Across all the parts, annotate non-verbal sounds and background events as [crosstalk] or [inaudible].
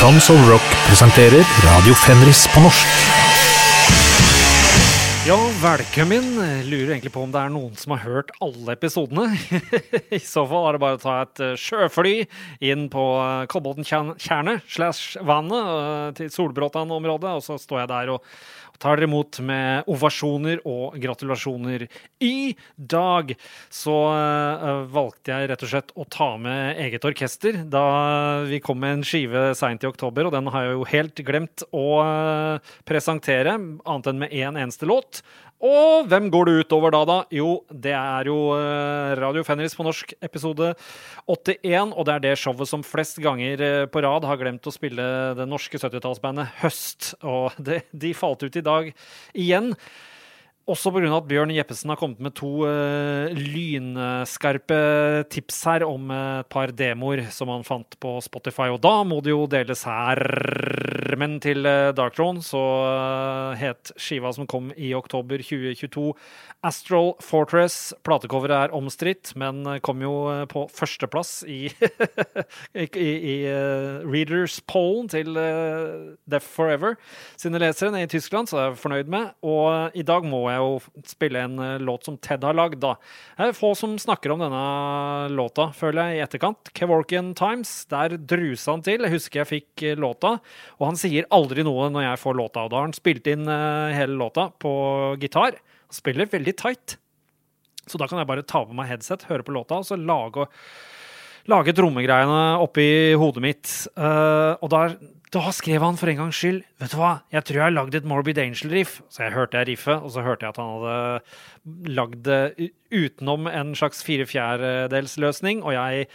Tons of Rock presenterer Radio Fenris på norsk. Ja, velkommen. Lurer egentlig på om det er noen som har hørt alle episodene. [laughs] I så fall er det bare å ta et eh, sjøfly inn på eh, Kolbotntjernet slash vannet eh, til Solbråtan-området, og så står jeg der og tar dere imot med ovasjoner og gratulasjoner. I dag så uh, valgte jeg rett og slett å ta med eget orkester da vi kom med en skive seint i oktober, og den har jeg jo helt glemt å uh, presentere, annet enn med én en eneste låt. Og hvem går det utover da, da? Jo, det er jo eh, Radio Fenris på norsk, episode 81. Og det er det showet som flest ganger eh, på rad har glemt å spille det norske 70-tallsbandet Høst. Og det, de falt ut i dag igjen. Også pga. at Bjørn Jeppesen har kommet med to uh, lynskarpe tips her om et par demoer som han fant på Spotify. Og da må det jo deles her. Men til uh, Dark Throne så uh, het skiva som kom i oktober 2022, Astral Fortress. Platecoveret er omstridt, men kom jo på førsteplass i, [laughs] i, i Readers Pollen til Death Forever sine lesere nede i Tyskland, så er jeg fornøyd med. Og i dag må jeg jo spille en uh, låt som Ted har lagd, da. Det er få som snakker om denne låta, føler jeg, i etterkant. Kevorkian Times, der drusa han til. Jeg husker jeg fikk uh, låta, og han sier aldri noe når jeg får låta. Og da har han spilt inn uh, hele låta på gitar. Han spiller veldig tight. Så da kan jeg bare ta på meg headset, høre på låta, og så lage, lage trommegreiene oppi hodet mitt. og der da skrev han for en gangs skyld Vet du hva, jeg tror jeg har lagd et Morbid Angel-riff. Så jeg hørte jeg riffet, og så hørte jeg at han hadde lagd det utenom en slags fire fjerdedelsløsning. Og jeg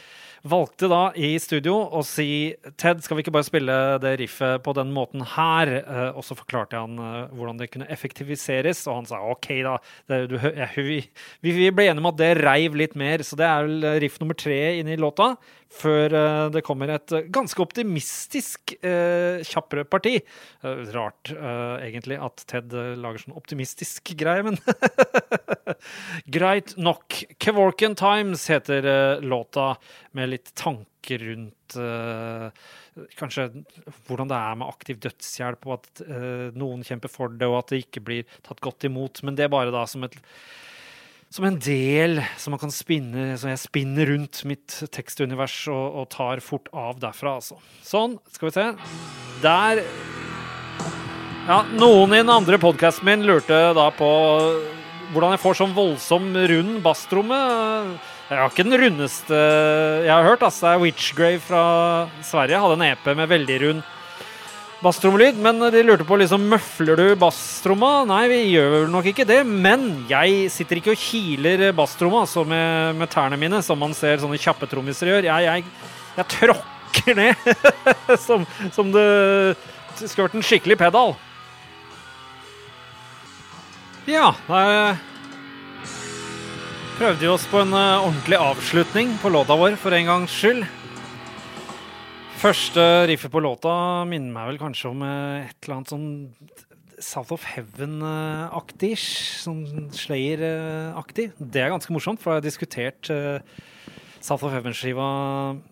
valgte da i studio å si Ted, skal vi ikke bare spille det riffet på den måten her? Eh, og så forklarte han eh, hvordan det kunne effektiviseres, og han sa OK, da. Det, du, ja, vi, vi, ble enige om at det reiv litt mer, så det er vel riff nummer tre inni låta. Før det kommer et ganske optimistisk eh, kjappere parti. Rart rart, egentlig, at Ted lager sånn optimistisk greie, men [laughs] Greit nok. Kevorkan Times heter låta, med litt tanker rundt uh, kanskje hvordan det er med aktiv dødshjelp, og at uh, noen kjemper for det, og at det ikke blir tatt godt imot. Men det er bare da som, et, som en del som man kan spinne Så jeg spinner rundt mitt tekstunivers og, og tar fort av derfra, altså. Sånn, skal vi se. Der Ja, noen i den andre podkasten min lurte da på hvordan jeg får sånn voldsom rund basstromme. Jeg har ikke den rundeste jeg har hørt. Altså, Witchgrave fra Sverige hadde en EP med veldig rund basstrommelyd. Men de lurte på liksom, møfler du basstromma. Nei, vi gjør nok ikke det. Men jeg sitter ikke og kiler basstromma altså med, med, tærne mine, som man ser sånne kjappe trommiser gjør. Jeg, jeg, jeg tråkker ned [laughs] som, som det skulle vært en skikkelig pedal. Ja, det er prøvde vi oss på en uh, ordentlig avslutning på låta vår, for en gangs skyld. Første riffet på låta minner meg vel kanskje om uh, et eller annet sånn South of Heaven-aktig. Sånn Slayer-aktig. Det er ganske morsomt, for jeg har diskutert South of Heaven-skiva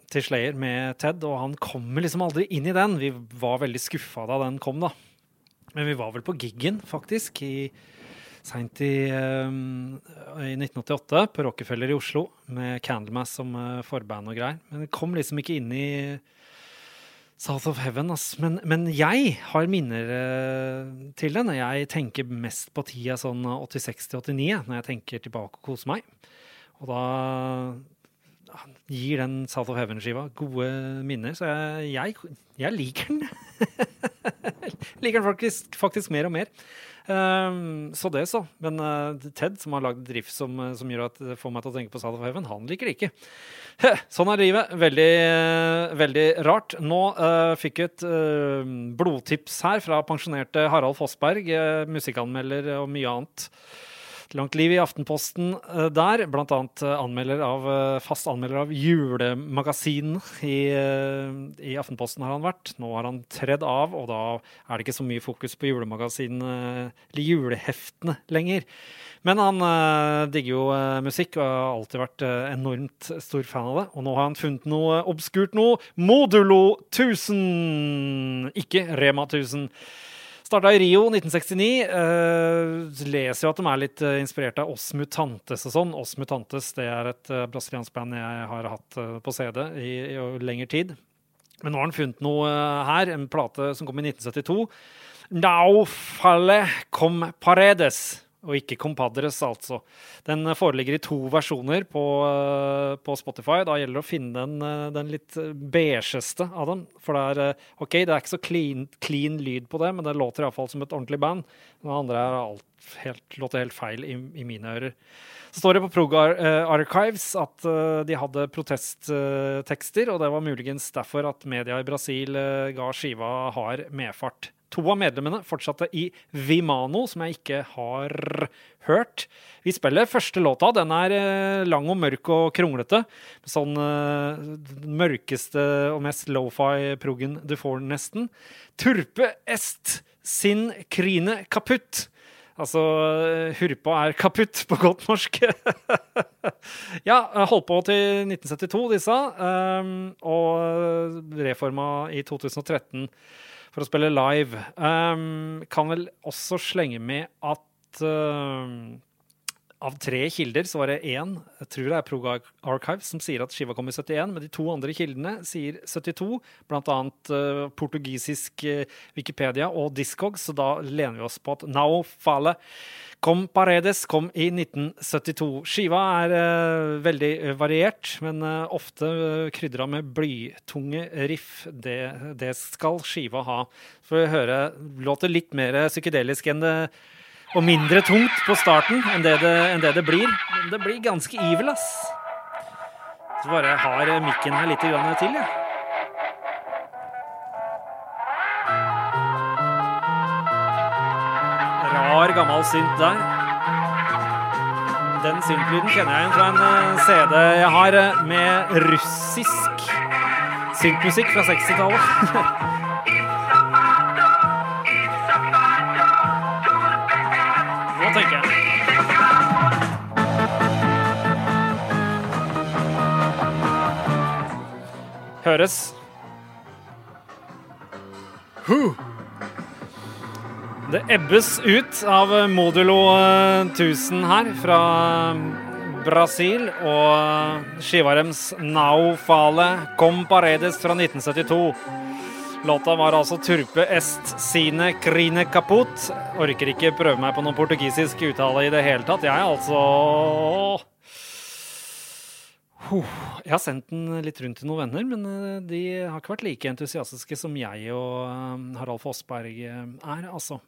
til Slayer med Ted, og han kommer liksom aldri inn i den. Vi var veldig skuffa da den kom, da. Men vi var vel på giggen, faktisk, i seint i, um, i, 1988 på Rockefeller i Oslo med Candlemass som uh, forband og greier. Men kom liksom ikke inn i South of Heaven. Ass. Men, men jeg har minner uh, til den. jeg tenker mest på tida sånn 86-89, når jeg tenker tilbake og koser meg. Og da gir den South of Heaven-skiva gode minner, så jeg, jeg, jeg liker den. [laughs] liker den faktisk, faktisk mer og mer. Um, så det, så. Men uh, Ted, som har lagd drift som, eh, som, gjør at det får meg til å tenke på South of Heaven, han liker det ikke. sånn er livet. Veldig, uh, veldig rart. Nå uh, fikk jeg et blodtips her fra pensjonerte Harald Fossberg, musikkanmelder og mye annet Langt liv i Aftenposten eh, der, blant annet eh, anmelder av, eh, fast anmelder av julemagasin i, i, Aftenposten har han vært. Nå har han tredd av, og da er det ikke så mye fokus på julemagasin, eller juleheftene lenger. Men han digger jo musikk og har alltid vært enormt stor fan av det. Og nå har han funnet noe obskurt noe. Modulo 1000! Ikke Rema 1000. Starta i Rio 1969. Uh, leser jo at de er litt inspirert av Oss Mutantes og sånn. Oss Mutantes det er et brasiliansk band jeg har hatt på CD i, i, lengre tid. Men nå har han funnet noe her, en plate som kom i 1972. Now falle com paredes og ikke Compadres, altså. Den foreligger i to versjoner på, eh, på Spotify. Da gjelder det å finne den, eh, den litt beigeste av dem. For det er, OK, det er ikke så clean, clean lyd på det, men det låter iallfall som et ordentlig band. Den andre er alt helt, låter helt feil i, i mine ører. Så står det på Prog Archives at de hadde protesttekster, og det var muligens derfor at media i Brasil ga skiva hard medfart. To av medlemmene fortsatte i Vimano, som jeg ikke har hørt. Vi spiller første låta. Den er eh, lang og mørk og kronglete. Sånn uh, mørkeste og mest lofi-proggen du får, nesten. Turpe est sin krine kaputt. Altså, hurpa er kaputt, på godt norsk. [laughs] ja, holdt på til 1972, disse. Um, og reforma i 2013 for å spille live. Um, kan vel også slenge med at uh, av tre kilder så var det én, jeg tror det er Proga Archive, som sier at skiva kom i 71. Men de to andre kildene sier 72, bl.a. Uh, portugisisk uh, Wikipedia og Discog, så da lener vi oss på at Nao Fale Kom Paredes kom i 1972. Skiva er uh, veldig variert, men uh, ofte uh, krydra med blytunge riff. Det, det, skal skiva ha. For å høre låter litt mer psykedelisk enn det og mindre tungt på starten enn det det, enn det, det blir. Men det blir ganske evil, ass. Så bare har mikken her litt til, ja. Rar, gammel synt der. Den syntlyden kjenner jeg igjen fra en eh, CD jeg har eh, med russisk syntmusikk fra 60-tallet. [laughs] Høres. Huh. Det ebbes ut av Modulo 1000 eh, her, fra Brasil. Og skiva deres Nao Fale Comparedes fra 1972. Låta var altså Turpe est sine crine caput. Orker ikke prøve meg på noen portugisisk uttale i det hele tatt. Jeg altså Jeg har sendt den litt rundt til noen venner, men eh, de har ikke vært like entusiastiske som jeg og eh, Harald Fossberg eh, er, altså.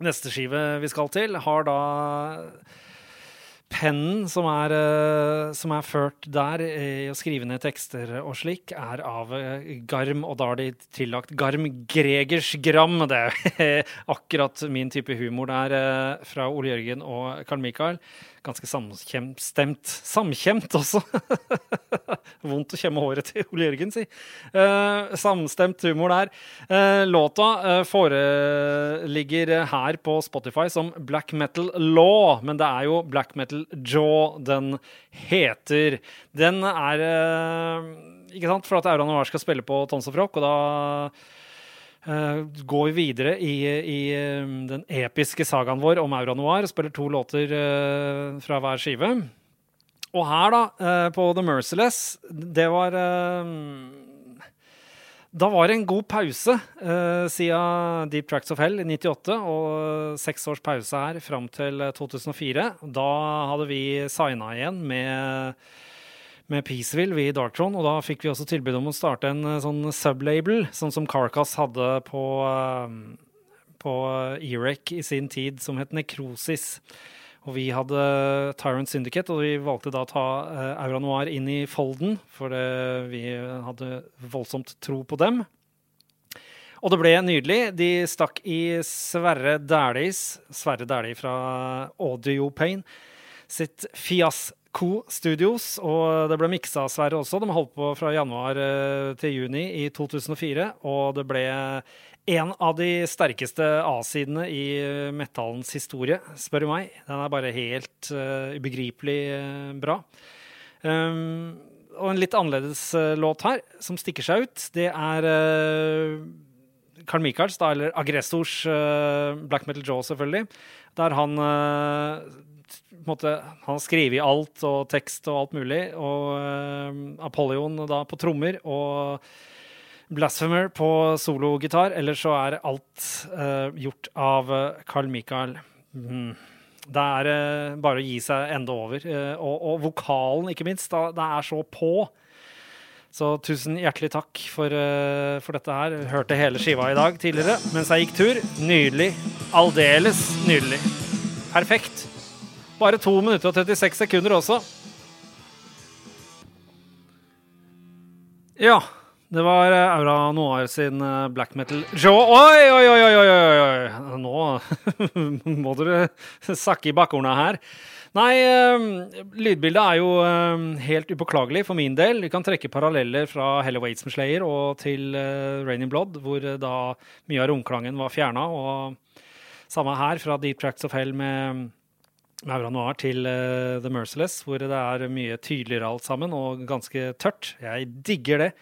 Neste skive vi skal til, har da pennen som er, som er, ført der i å skrive ned tekster og slik, er av Garm, og da har de tillagt Garm Gregers Gram. Det er [laughs] akkurat min type humor der fra Ole Jørgen og Karl Mikael ganske samstemt. Samkjemt også! [laughs] Vondt å kjemme håret til Ole Jørgen, si. Uh, samstemt humor der. Uh, låta uh, foreligger her på Spotify som Black Metal Law, men det er jo Black Metal Jaw den heter. Den er Ikke sant? For at Aura Noir skal spille på Tons of Rock, og da går vi videre i, i um, den episke sagaen vår om Aura Noir spiller to låter uh, fra hver skive. Og her, da, uh, på The Merciless, det var Da var det en god pause siden Deep Tracks of Hell i 98, og seks års pause her fram til 2004. Da hadde vi signa igjen med med Peaceville vi i Darktron, og da fikk vi også tilbud om å starte en eh, sånn sublabel, sånn som Carcass hadde på, uh, på Erec i sin tid, som het Nekrosis. Og vi hadde Tyrant Syndicate, og vi valgte da å ta Aura Noir inn i folden, for vi hadde voldsomt tro på dem. Og det ble nydelig. De stakk i Sverre Dæhlis, Sverre Dæhlie fra Audio Pain, sitt Fiasco Studios. Og det ble miksa Sverre også. De holdt på fra januar eh, til juni i 2004. Og det ble en av de sterkeste A-sidene i metallens historie, spør du meg. Den er bare helt uh, ubegripelig uh, bra. Um, og en litt annerledes uh, låt her, som stikker seg ut, det er Carl Michaels, da, eller Aggressors Black Metal Jaw, selvfølgelig. Der han måte, han har skrevet alt og tekst og alt mulig. Og Apollyon da på trommer. og Blasphemer på sologitar, eller så er alt uh, gjort av uh, Carl Michael. Mm. Det er bare å gi seg enda over. Og, og, vokalen, ikke minst. Da, det er så på. Så tusen hjertelig takk for, for dette her. Hørte hele skiva i dag tidligere mens jeg gikk tur. Nydelig. Aldeles nydelig. Perfekt. Bare to minutter og 36 sekunder også. Ja. Det var eh, Aura Noir sin eh, black metal show. Oi, oi, oi, oi, oi! Nå [laughs] må dere sakke i bakkorna her. Nei, eh, lydbildet er jo helt upåklagelig for min del. Vi kan trekke paralleller fra Helle Waits med Slayer og til Rain in Blood, hvor da mye av romklangen var fjerna. Og samme her, fra Deep Tracks of Hell med Aura Noir til The Merciless, hvor det er mye tydeligere alt sammen og ganske tørt. Jeg digger det.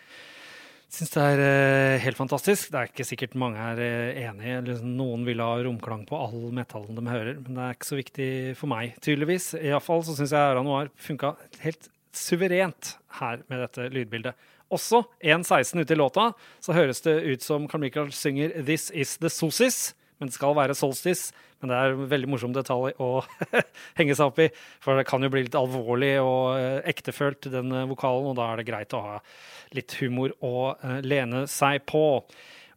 Syns det er uh, helt fantastisk. Det er ikke sikkert mange er uh, enig. Liksom, noen vil ha romklang på all metallen de hører, men det er ikke så viktig for meg, tydeligvis. Iallfall så syns jeg Aura Noir funka helt suverent her med dette lydbildet. Også 1.16 ute i låta så høres det ut som Carl Michael synger 'This Is The Sosis', men det skal være solstice. Men det er en veldig morsom detalj å [laughs] henge seg opp i, for det kan jo bli litt alvorlig og uh, ektefølt, den vokalen, og da er det greit å ha litt humor å uh, lene seg på.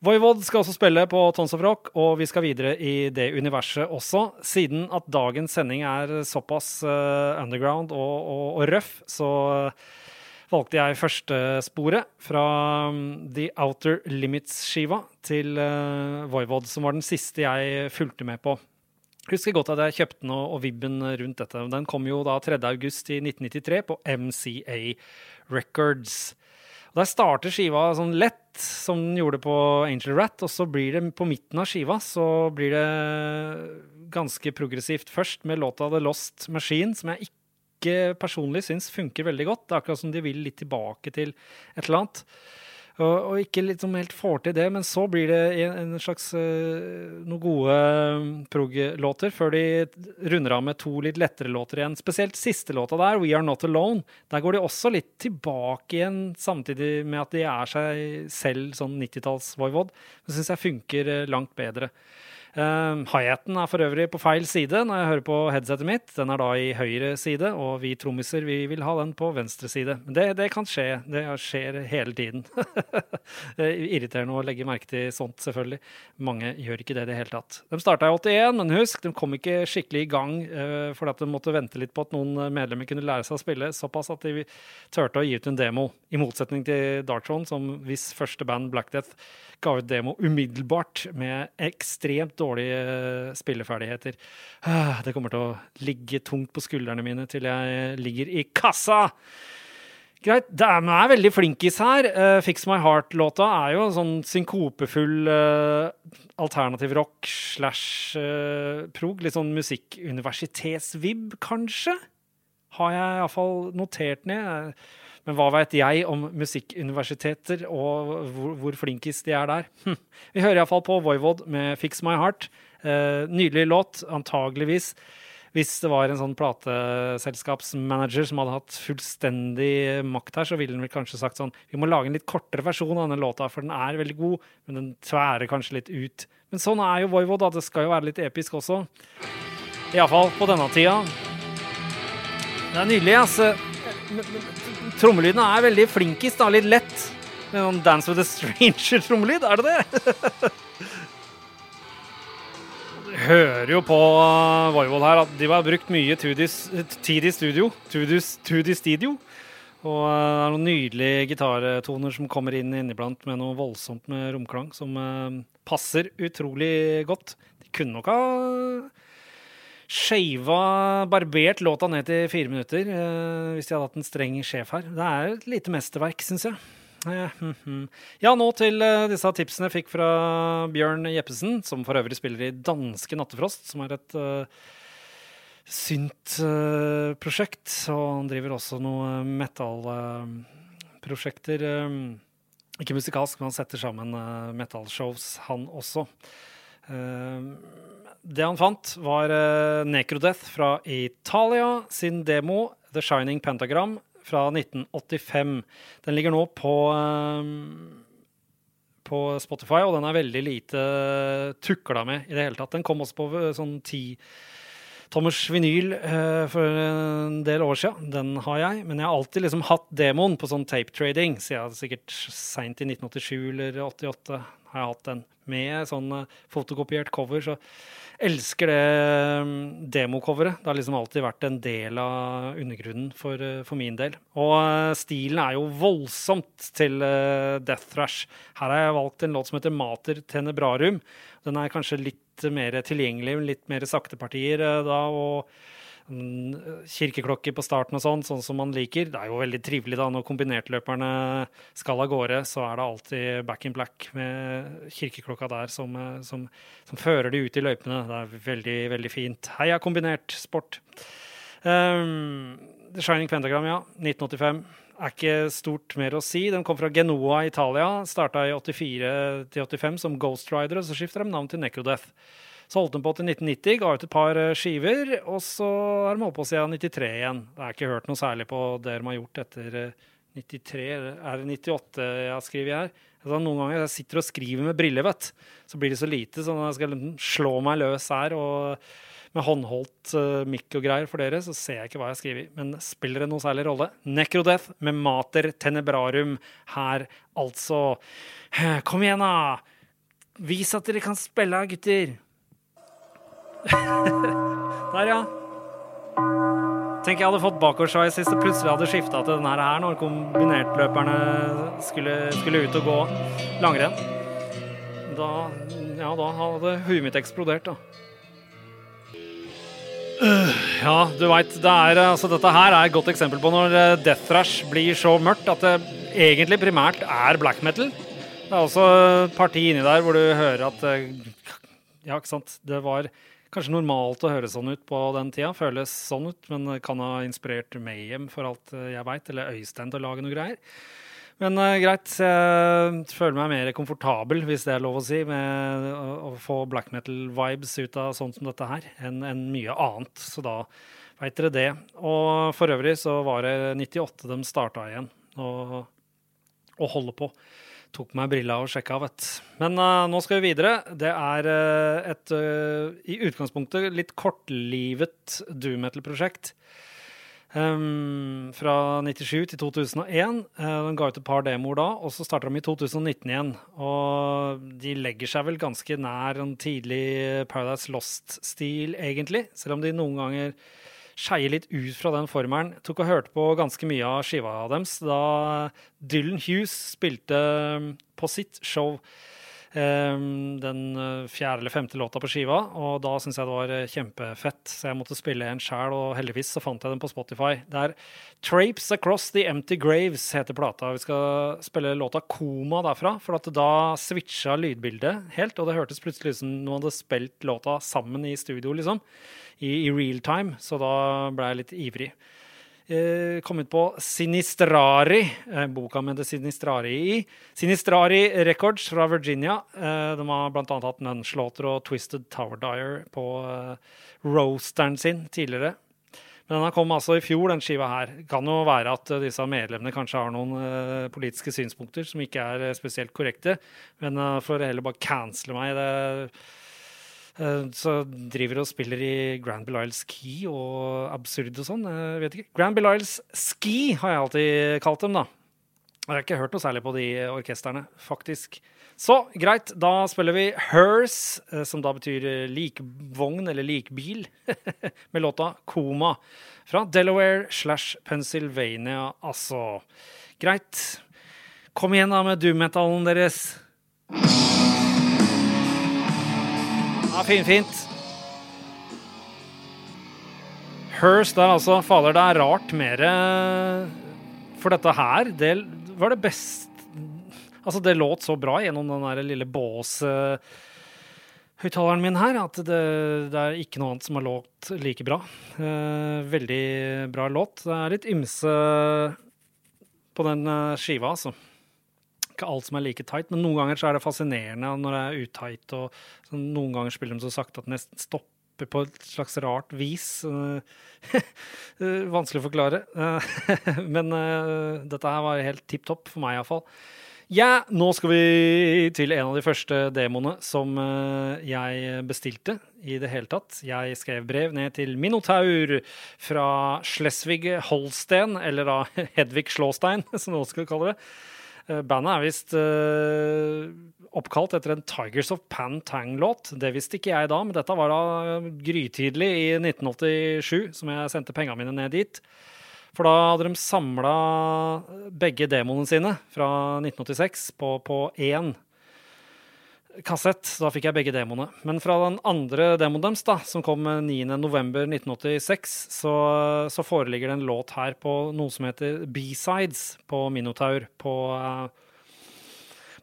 Voivod skal også spille på Tons of Rock, og vi skal videre i det universet også. Siden at dagens sending er såpass uh, underground og, og, og røff, så valgte jeg første sporet fra um, The Outer Limits-skiva til uh, Voivod, som var den siste jeg fulgte med på. Husker godt at jeg kjøpte den og, vibben rundt dette. Den kom jo da 3. august i 1993 på MCA Records. Og Der starter skiva sånn lett, som den gjorde på Angel Rat, og så blir det på midten av skiva så blir det ganske progressivt først med låta The Lost Machine, som jeg ikke personlig syns funker veldig godt. Det er akkurat som de vil litt tilbake til et eller annet. Og, og ikke liksom helt får til det, men så blir det en, en slags uh, noen gode um, prog-låter før de runder av med to litt lettere låter igjen. Spesielt siste låta der, 'We Are Not Alone'. Der går de også litt tilbake igjen, samtidig med at de er seg selv sånn 90-talls-voivod. Det syns jeg funker uh, langt bedre. Uh, Hi-haten er for øvrig på feil side når jeg hører på headsetet mitt. Den er da i høyre side, og vi trommiser vi vil ha den på venstre side. Det, det kan skje. Det skjer hele tiden. [laughs] Irriterende å legge merke til sånt, selvfølgelig. Mange gjør ikke det i det hele tatt. De starta i 81, men husk, de kom ikke skikkelig i gang uh, fordi at de måtte vente litt på at noen medlemmer kunne lære seg å spille, såpass at de turte å gi ut en demo. I motsetning til Dartron, som hvis første band Black Death ga ut demo umiddelbart med ekstremt dårlige eh, spilleferdigheter. Ah, det kommer til å ligge tungt på skuldrene mine til jeg ligger i kassa. Greit. De er veldig flinkis her. Uh, Fix My Heart-låta er jo en sånn synkopefull uh, alternativ rock slash uh, prog. Litt sånn musikkuniversitetsvib, kanskje? Har jeg iallfall notert ned. Men hva veit jeg om musikkuniversiteter og hvor, hvor, flinkest de er der? Hm. Vi hører iallfall på Voivod med 'Fix My Heart'. Eh, nydelig låt, antageligvis. Hvis det var en sånn plateselskapsmanager som hadde hatt fullstendig makt her, så ville han vel kanskje sagt sånn Vi må lage en litt kortere versjon av denne låta, for den er veldig god, men den tværer kanskje litt ut. Men sånn er jo Voivod, da. Det skal jo være litt episk også. Iallfall på denne tida. Det er nydelig, altså. Trommelydene er veldig flinkis, da. Litt lett. Med noen Dance with a Stranger-trommelyd, er det det? Hører jo på Voivod her at de har brukt mye tid i studio. Tudis studio. Og eh, det er noen nydelige gitartoner som kommer inn inniblant med noe voldsomt med romklang, som eh, passer utrolig godt. De kunne nok ha shava, barbert låta ned til fire minutter eh, hvis de hadde hatt en streng sjef her. Det er et lite mesterverk, syns jeg. Eh, hm, hm. Ja, nå til eh, disse tipsene jeg fikk fra Bjørn Jeppesen, som for øvrig spiller i Danske Nattefrost, som er et uh, synt-prosjekt. Og han driver også noe metallprosjekter. Ikke musikalsk, men han setter sammen metal-shows, han også. Det han fant, var Necrodeath fra Italia sin demo The Shining Pentagram fra 1985. Den ligger nå på, på Spotify, og den er veldig lite tukla med i det hele tatt. Den kom også på sånn ti tommers vinyl uh, for en del år siden. Den har jeg. Men jeg har alltid liksom hatt demoen på sånn tape trading, siden sikkert seint i 1987 eller 88 har jeg hatt den. Med sånn uh, fotokopiert cover. Så elsker det um, democoveret. Det har liksom alltid vært en del av undergrunnen for, uh, for min del. Og stilen er jo voldsomt til Death Thrash. Her har jeg valgt en låt som heter Mater Tenebrarum. Den er kanskje litt mer tilgjengelig, litt mer sakte partier eh, da. og kirkeklokker på starten og sånn, sånn som man liker. Det er jo veldig trivelig da når kombinertløperne skal av gårde, så er det alltid back in black med kirkeklokka der som, eh, som, som fører de ut i løypene. Det er veldig, veldig fint. Heia kombinert sport. Um, The Shining Pentagram, ja. 1985 er ikke stort mer å si. Den kom fra Genoa, Italia. Starta i 84 85 som Ghost Rider, og så skifter de navn til Necrodeath. Så holdt de på til 1990, ga ut et par eh, skiver, og så er de holdt på siden 93 igjen. Jeg har ikke hørt noe særlig på det de har gjort etter 93, eh, er det 98 jeg har skrevet her? Altså, noen ganger jeg sitter og skriver med briller, vet så blir det så lite, så når jeg skal slå meg løs her og med håndholdt uh, mikk og greier for dere, så ser jeg ikke hva jeg skriver. Men spiller det noen særlig rolle? Necrodeath med Mater Tenebrarum her, altså. Kom igjen, da! Vis at dere kan spille, gutter! [laughs] Der, ja. Tenk jeg hadde fått bakoversveis hvis det plutselig hadde skifta til denne her når kombinertløperne skulle, skulle ut og gå langrenn. Da, ja, da hadde huet mitt eksplodert, da. Ja, du veit. Det altså, dette her er et godt eksempel på når eh, Death Thrash blir så mørkt at det egentlig primært er black metal. Det er også et parti inni der hvor du hører at eh, Ja, ikke sant. Det var kanskje normalt å høre sånn ut på den tida. Føles sånn ut, men kan ha inspirert Mayhem for alt eh, jeg veit. Eller Øystein til å lage noe greier. Men uh, greit, jeg føler meg mer komfortabel, hvis det er lov å si, med å, å få black metal-vibes ut av sånt som dette her, enn en mye annet. Så da veit dere det. Og for øvrig så var det 98 de starta igjen og holder på. Tok meg brilla og sjekka, vet Men uh, nå skal vi videre. Det er uh, et i utgangspunktet litt kortlivet doom metal-prosjekt. Um, fra 97 til 2001. Uh, eh, den ga ut et par demoer da, og så starter de i 2019 igjen. Og de legger seg vel ganske nær en tidlig Paradise Lost-stil, egentlig. Selv om de noen ganger skeier litt ut fra den formelen. Tok og hørte på ganske mye av skiva deres da Dylan Hughes spilte på sitt show den eh, fjerde eller femte låta på skiva, og da syntes jeg det var eh, kjempefett, så jeg måtte spille en sjæl, og heldigvis så fant jeg den på Spotify. Det er 'Trapes Across The Empty Graves' heter plata. Vi skal spille låta 'Koma' derfra, for at da switcha lydbildet helt, og det hørtes plutselig ut som noen hadde spilt låta sammen i studio, liksom, i, i real time, så da ble jeg litt ivrig. Eh, kommet på Sinistrari, eh, boka med det Sinistrari i. Sinistrari Records fra Virginia. Eh, de har bl.a. hatt Nunslaughter og Twisted Tower Dyer på roasteren sin tidligere. Men den har kommet altså i fjor, den skiva her. Kan jo være at disse medlemmene kanskje har noen politiske synspunkter som ikke er spesielt korrekte. Men for å heller bare cancele meg det så driver og spiller i Grand Belial Ski og absurd og sånn. Jeg vet ikke. Grand Belial Ski har jeg alltid kalt dem, da. Jeg har ikke hørt noe særlig på de orkestrene, faktisk. Så greit, da spiller vi Hers, eh, som da betyr eh, likvogn eller likbil, [laughs] med låta Koma fra Delaware slash Pennsylvania, altså. Greit. Kom igjen da med doom-metallen deres. Ja, finfint. Hers der, altså. Fader, det er rart mer For dette her, det var det beste Altså, det låt så bra gjennom den der lille bås høyttaleren min her at det, det, er ikke noe annet som har låt like bra. Uh, veldig bra låt. Det er litt ymse på den skiva, altså ikke alt som er like tight, men noen ganger så er det fascinerende når det er utight. og Noen ganger spiller de så sakte at det nesten stopper på et slags rart vis. [laughs] Vanskelig å forklare. [laughs] men dette her var helt tipp topp for meg, iallfall. Ja, nå skal vi til en av de første demoene som jeg bestilte i det hele tatt. Jeg skrev brev ned til Minotaur fra Schleswig-Holstein, eller da [laughs] Hedvig Slåstein, som vi også skal kalle det. Eh, bandet er visst uh, oppkalt etter en Tigers of Pan Tang-låt. Det visste ikke jeg da, men dette var da grytidlig i 1987 som jeg sendte pengene mine ned dit. For da hadde de samla begge demoene sine fra 1986 på én kassett. Da fikk jeg begge demoene. Men fra den andre demoen deres, da, som kom 9.11.1986, så, så foreligger det en låt her på noe som heter B-sides på Minotaur på,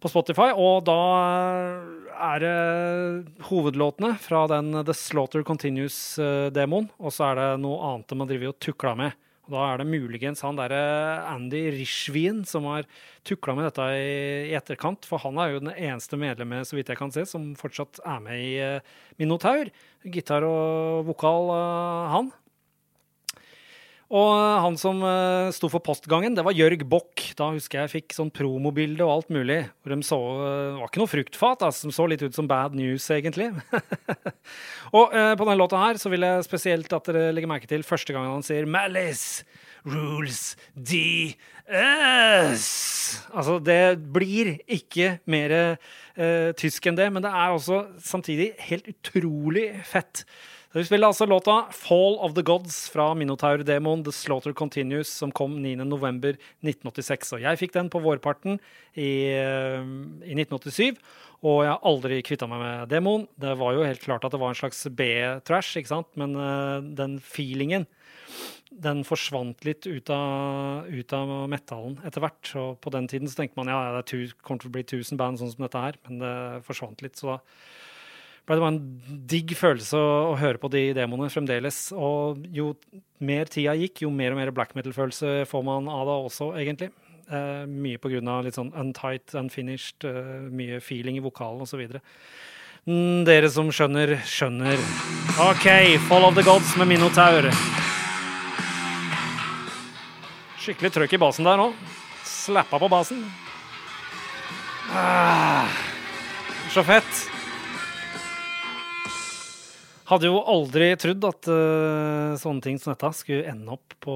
på Spotify. Og da er det hovedlåtene fra den The Slaughter Continues-demoen, og så er det noe annet de har drevet og tukla med. Da er det muligens han derre Andy Rishvin som har tukla med dette i, etterkant. For han er jo den eneste medlemmet, så vidt jeg kan se, som fortsatt er med i uh, Minotaur. Gitar og vokal, uh, han. Og han som uh, sto for postgangen, det var Jørg Bock. Da husker jeg jeg fikk sånn promobilde og alt mulig. Hvor de så, uh, var ikke noe fruktfat, altså, som så litt ut som bad news, egentlig. [laughs] og uh, på denne låta her så vil jeg spesielt at dere legger merke til første gangen han sier 'Malice rules DS'. Altså, det blir ikke mer tysk enn det, men det er også samtidig helt utrolig fett. Vi spiller altså låta 'Fall of the Gods' fra Minotaur-demoen The Slaughter Continues, som kom 9.11.1986. Og jeg fikk den på vårparten i, eh, i 1987. Og jeg har aldri kvitta meg med demoen. Det var jo helt klart at det var en slags B-trash, ikke sant? men uh, den feelingen den forsvant litt ut av, ut av metallen etter hvert. Og på den tiden så tenkte man ja, det kommer til å bli 1000 band sånn som dette her, men det forsvant litt. Så da ble det bare en digg følelse å, å, høre på de demoene fremdeles. Og jo mer tida gikk, jo mer og mer black metal-følelse får man av det også, egentlig. Eh, mye på grunn av litt sånn untight, unfinished, eh, mye feeling i vokalen osv. Mm, dere som skjønner, skjønner. OK, Fall of the Gods med Minotaur. Skikkelig trøkk i basen der nå. Slappa på basen. Ah, så fett. Hadde jo aldri trodd at uh, sånne ting som dette skulle ende opp på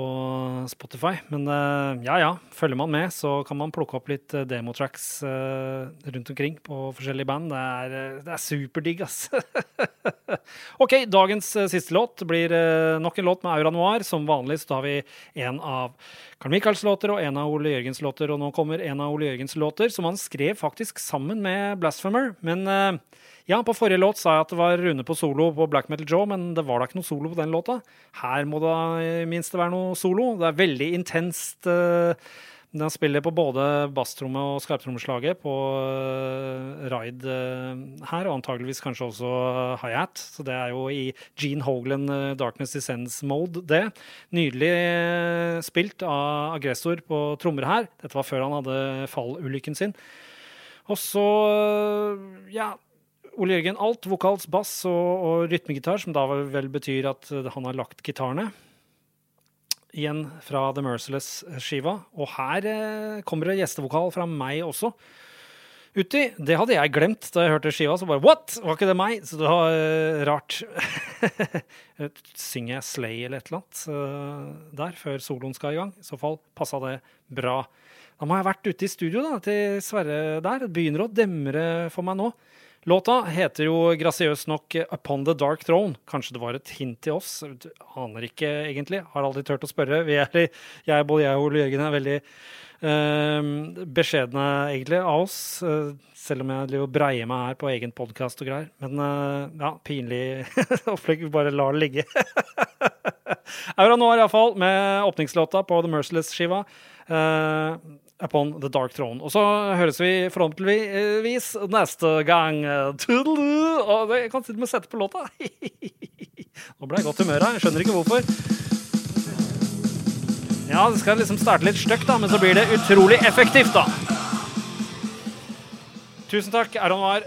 Spotify. Men uh, ja ja, følger man med, så kan man plukke opp litt uh, demotracks rundt omkring på forskjellige band. Det er, det er superdigg, ass. [laughs] OK, dagens siste låt blir nok en låt med Aura Noir. Som vanlig så tar vi en av Carl Michaels låter og en av Ole Jørgens låter. Og nå kommer en av Ole Jørgens låter som han skrev faktisk sammen med Blasphemer. Men ja, på forrige låt sa jeg at det var Rune på solo på Black Metal Joe, men det var da ikke noe solo på den låta. Her må det minst være noe solo. Det er veldig intenst. Uh, den spiller på både basstrommet og skarptrommeslaget på uh, Ride uh, her, og antageligvis kanskje også hi-hat. Så det er jo i Gene Hoglan Darkness Descends-mode, det. Nydelig spilt av aggressor på trommer her. Dette var før han hadde fallulykken sin. Og så, ja Ole Jørgen alt, vokals, bass og, og rytmegitar, som da vel betyr at han har lagt gitarene. Igjen fra The Merciless-skiva. Og her eh, kommer det gjestevokal fra meg også. Uti. Det hadde jeg glemt da jeg hørte skiva. Så bare What?! Var ikke det meg? Så det var uh, rart. [laughs] Synger jeg Slay eller et eller annet uh, der før soloen skal i gang? I så fall passa det bra. Da må jeg ha vært ute i studio da, til Sverre der. Begynner å demre for meg nå. Låta heter jo grasiøst nok 'Upon the Dark Throne'. Kanskje det var et hint til oss? Aner ikke, egentlig. Har aldri turt å spørre. Vi er, jeg, både jeg og Ole Jørgen er veldig uh, beskjedne, egentlig, av oss. Uh, selv om jeg driver breier meg her på egen podkast og greier. Men uh, ja, pinlig [laughs] opplegg. Bare lar det ligge. [laughs] Aura Noir iallfall, med åpningslåta på The Merciless-skiva. Uh, Upon the Dark Throne. Og så høres vi forhåpentligvis neste gang. Toodaloo! Og jeg kan til og med sette på låta. [laughs] Nå ble jeg i godt humør her. Jeg skjønner ikke hvorfor. Ja, det skal liksom starte litt stygt, da, men så blir det utrolig effektivt, da. Tusen takk, Aron Var.